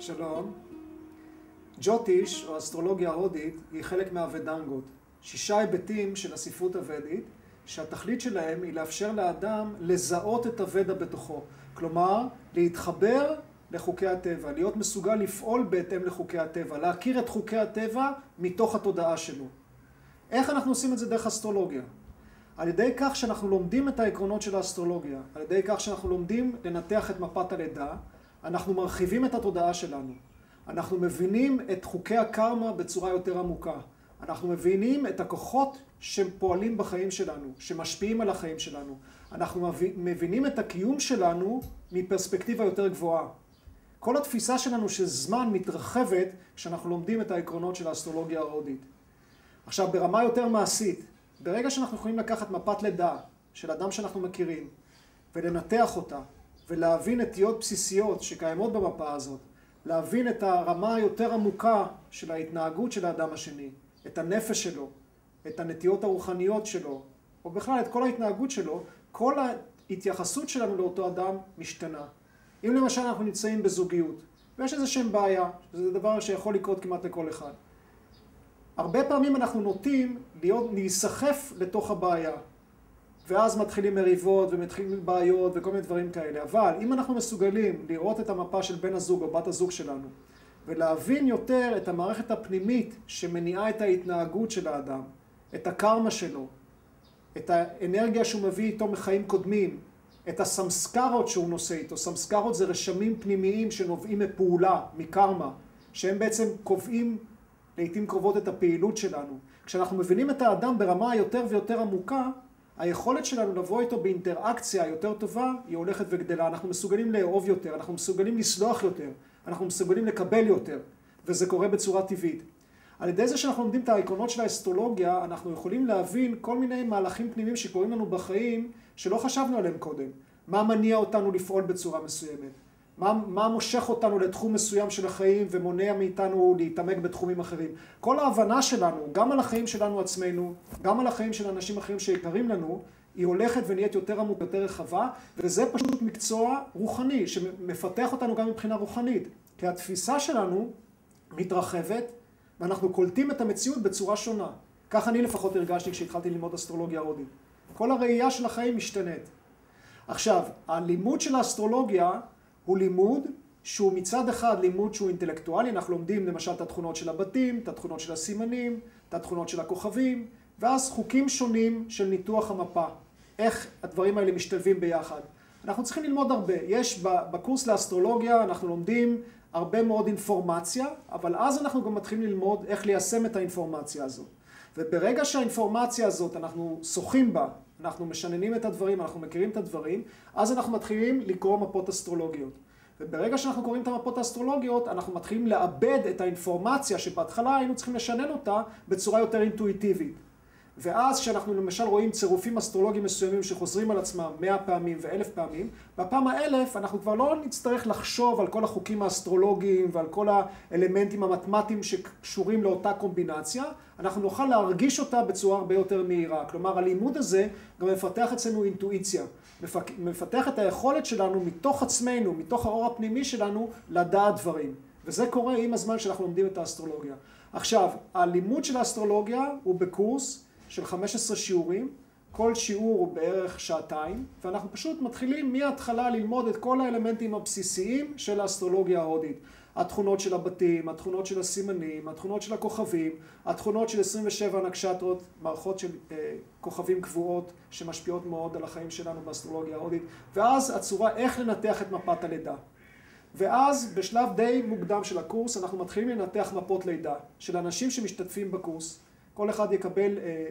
שלום. ג'וטיש, או אסטרולוגיה ההודית, היא חלק מהוודנגות. שישה היבטים של הספרות הוודית, שהתכלית שלהם היא לאפשר לאדם לזהות את הוודה בתוכו. כלומר, להתחבר לחוקי הטבע, להיות מסוגל לפעול בהתאם לחוקי הטבע, להכיר את חוקי הטבע מתוך התודעה שלו. איך אנחנו עושים את זה דרך אסטרולוגיה? על ידי כך שאנחנו לומדים את העקרונות של האסטרולוגיה, על ידי כך שאנחנו לומדים לנתח את מפת הלידה, אנחנו מרחיבים את התודעה שלנו. אנחנו מבינים את חוקי הקרמה בצורה יותר עמוקה. אנחנו מבינים את הכוחות שפועלים בחיים שלנו, שמשפיעים על החיים שלנו. אנחנו מבינים את הקיום שלנו מפרספקטיבה יותר גבוהה. כל התפיסה שלנו של זמן מתרחבת כשאנחנו לומדים את העקרונות של האסטרולוגיה ההודית. עכשיו, ברמה יותר מעשית, ברגע שאנחנו יכולים לקחת מפת לידה של אדם שאנחנו מכירים ולנתח אותה ולהבין נטיות בסיסיות שקיימות במפה הזאת, להבין את הרמה היותר עמוקה של ההתנהגות של האדם השני, את הנפש שלו, את הנטיות הרוחניות שלו, או בכלל את כל ההתנהגות שלו, כל ההתייחסות שלנו לאותו אדם משתנה. אם למשל אנחנו נמצאים בזוגיות, ויש איזה שהם בעיה, זה דבר שיכול לקרות כמעט לכל אחד. הרבה פעמים אנחנו נוטים להיות, להיסחף לתוך הבעיה, ואז מתחילים מריבות ומתחילים בעיות וכל מיני דברים כאלה. אבל אם אנחנו מסוגלים לראות את המפה של בן הזוג או בת הזוג שלנו, ולהבין יותר את המערכת הפנימית שמניעה את ההתנהגות של האדם, את הקרמה שלו, את האנרגיה שהוא מביא איתו מחיים קודמים, את הסמסקרות שהוא נושא איתו. סמסקרות זה רשמים פנימיים שנובעים מפעולה, מקרמה, שהם בעצם קובעים לעיתים קרובות את הפעילות שלנו. כשאנחנו מבינים את האדם ברמה היותר ויותר עמוקה, היכולת שלנו לבוא איתו באינטראקציה יותר טובה, היא הולכת וגדלה. אנחנו מסוגלים לאהוב יותר, אנחנו מסוגלים לסלוח יותר, אנחנו מסוגלים לקבל יותר, וזה קורה בצורה טבעית. על ידי זה שאנחנו לומדים את העקרונות של האסטרולוגיה, אנחנו יכולים להבין כל מיני מהלכים פנימיים שקורים לנו בחיים, שלא חשבנו עליהם קודם. מה מניע אותנו לפעול בצורה מסוימת? מה, מה מושך אותנו לתחום מסוים של החיים ומונע מאיתנו להתעמק בתחומים אחרים. כל ההבנה שלנו, גם על החיים שלנו עצמנו, גם על החיים של אנשים אחרים שיקרים לנו, היא הולכת ונהיית יותר עמוק, יותר רחבה, וזה פשוט מקצוע רוחני, שמפתח אותנו גם מבחינה רוחנית. כי התפיסה שלנו מתרחבת, ואנחנו קולטים את המציאות בצורה שונה. כך אני לפחות הרגשתי כשהתחלתי ללמוד אסטרולוגיה הודית. כל הראייה של החיים משתנית. עכשיו, הלימוד של האסטרולוגיה הוא לימוד שהוא מצד אחד לימוד שהוא אינטלקטואלי, אנחנו לומדים למשל את התכונות של הבתים, את התכונות של הסימנים, את התכונות של הכוכבים, ואז חוקים שונים של ניתוח המפה, איך הדברים האלה משתלבים ביחד. אנחנו צריכים ללמוד הרבה. יש בקורס לאסטרולוגיה, אנחנו לומדים הרבה מאוד אינפורמציה, אבל אז אנחנו גם מתחילים ללמוד איך ליישם את האינפורמציה הזאת. וברגע שהאינפורמציה הזאת, אנחנו שוחים בה, אנחנו משננים את הדברים, אנחנו מכירים את הדברים, אז אנחנו מתחילים לקרוא מפות אסטרולוגיות. וברגע שאנחנו קוראים את המפות האסטרולוגיות, אנחנו מתחילים לאבד את האינפורמציה שבהתחלה היינו צריכים לשנן אותה בצורה יותר אינטואיטיבית. ואז כשאנחנו למשל רואים צירופים אסטרולוגיים מסוימים שחוזרים על עצמם מאה פעמים ואלף פעמים, בפעם האלף אנחנו כבר לא נצטרך לחשוב על כל החוקים האסטרולוגיים ועל כל האלמנטים המתמטיים שקשורים לאותה קומבינציה, אנחנו נוכל להרגיש אותה בצורה הרבה יותר מהירה. כלומר, הלימוד הזה גם מפתח אצלנו אינטואיציה, מפתח את היכולת שלנו מתוך עצמנו, מתוך האור הפנימי שלנו, לדעת דברים. וזה קורה עם הזמן שאנחנו לומדים את האסטרולוגיה. עכשיו, הלימוד של האסטרולוגיה הוא בקורס של 15 שיעורים, כל שיעור הוא בערך שעתיים, ואנחנו פשוט מתחילים מההתחלה ללמוד את כל האלמנטים הבסיסיים של האסטרולוגיה ההודית. התכונות של הבתים, התכונות של הסימנים, התכונות של הכוכבים, התכונות של 27 נקשטרות, מערכות של אה, כוכבים קבועות שמשפיעות מאוד על החיים שלנו באסטרולוגיה ההודית, ואז הצורה איך לנתח את מפת הלידה. ואז בשלב די מוקדם של הקורס אנחנו מתחילים לנתח מפות לידה של אנשים שמשתתפים בקורס. כל אחד יקבל אה,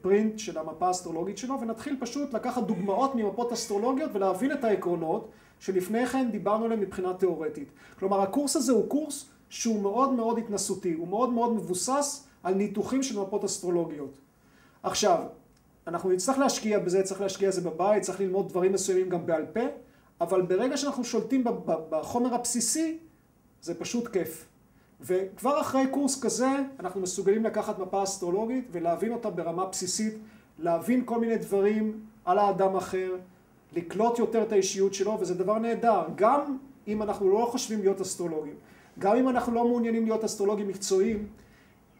פרינט של המפה האסטרולוגית שלו, ונתחיל פשוט לקחת דוגמאות ממפות אסטרולוגיות ולהבין את העקרונות שלפני כן דיברנו עליהם מבחינה תיאורטית. כלומר, הקורס הזה הוא קורס שהוא מאוד מאוד התנסותי, הוא מאוד מאוד מבוסס על ניתוחים של מפות אסטרולוגיות. עכשיו, אנחנו נצטרך להשקיע בזה, צריך להשקיע בזה בבית, צריך ללמוד דברים מסוימים גם בעל פה, אבל ברגע שאנחנו שולטים בחומר הבסיסי, זה פשוט כיף. וכבר אחרי קורס כזה, אנחנו מסוגלים לקחת מפה אסטרולוגית ולהבין אותה ברמה בסיסית, להבין כל מיני דברים על האדם אחר, לקלוט יותר את האישיות שלו, וזה דבר נהדר, גם אם אנחנו לא חושבים להיות אסטרולוגים. גם אם אנחנו לא מעוניינים להיות אסטרולוגים מקצועיים,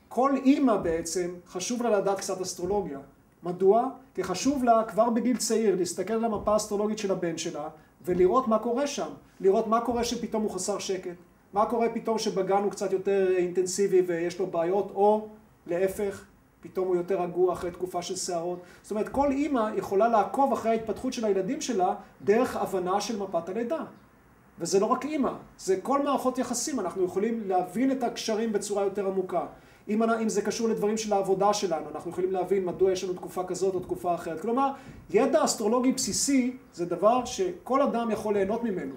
כל אימא בעצם חשוב לה לדעת קצת אסטרולוגיה. מדוע? כי חשוב לה כבר בגיל צעיר להסתכל על המפה האסטרולוגית של הבן שלה ולראות מה קורה שם. לראות מה קורה שפתאום הוא חסר שקט. מה קורה פתאום שבגן הוא קצת יותר אינטנסיבי ויש לו בעיות, או להפך, פתאום הוא יותר רגוע אחרי תקופה של שערות. זאת אומרת, כל אימא יכולה לעקוב אחרי ההתפתחות של הילדים שלה דרך הבנה של מפת הלידה. וזה לא רק אימא, זה כל מערכות יחסים, אנחנו יכולים להבין את הקשרים בצורה יותר עמוקה. אם, אם זה קשור לדברים של העבודה שלנו, אנחנו יכולים להבין מדוע יש לנו תקופה כזאת או תקופה אחרת. כלומר, ידע אסטרולוגי בסיסי זה דבר שכל אדם יכול ליהנות ממנו.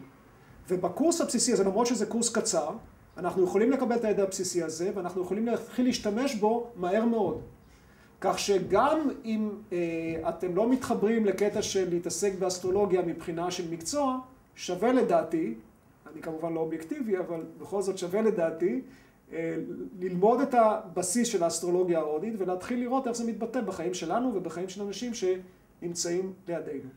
ובקורס הבסיסי הזה, למרות שזה קורס קצר, אנחנו יכולים לקבל את הידע הבסיסי הזה, ואנחנו יכולים להתחיל להשתמש בו מהר מאוד. כך שגם אם אה, אתם לא מתחברים לקטע של להתעסק באסטרולוגיה מבחינה של מקצוע, שווה לדעתי, אני כמובן לא אובייקטיבי, אבל בכל זאת שווה לדעתי, אה, ללמוד את הבסיס של האסטרולוגיה ההודית ולהתחיל לראות איך זה מתבטא בחיים שלנו ובחיים של אנשים שנמצאים לידינו.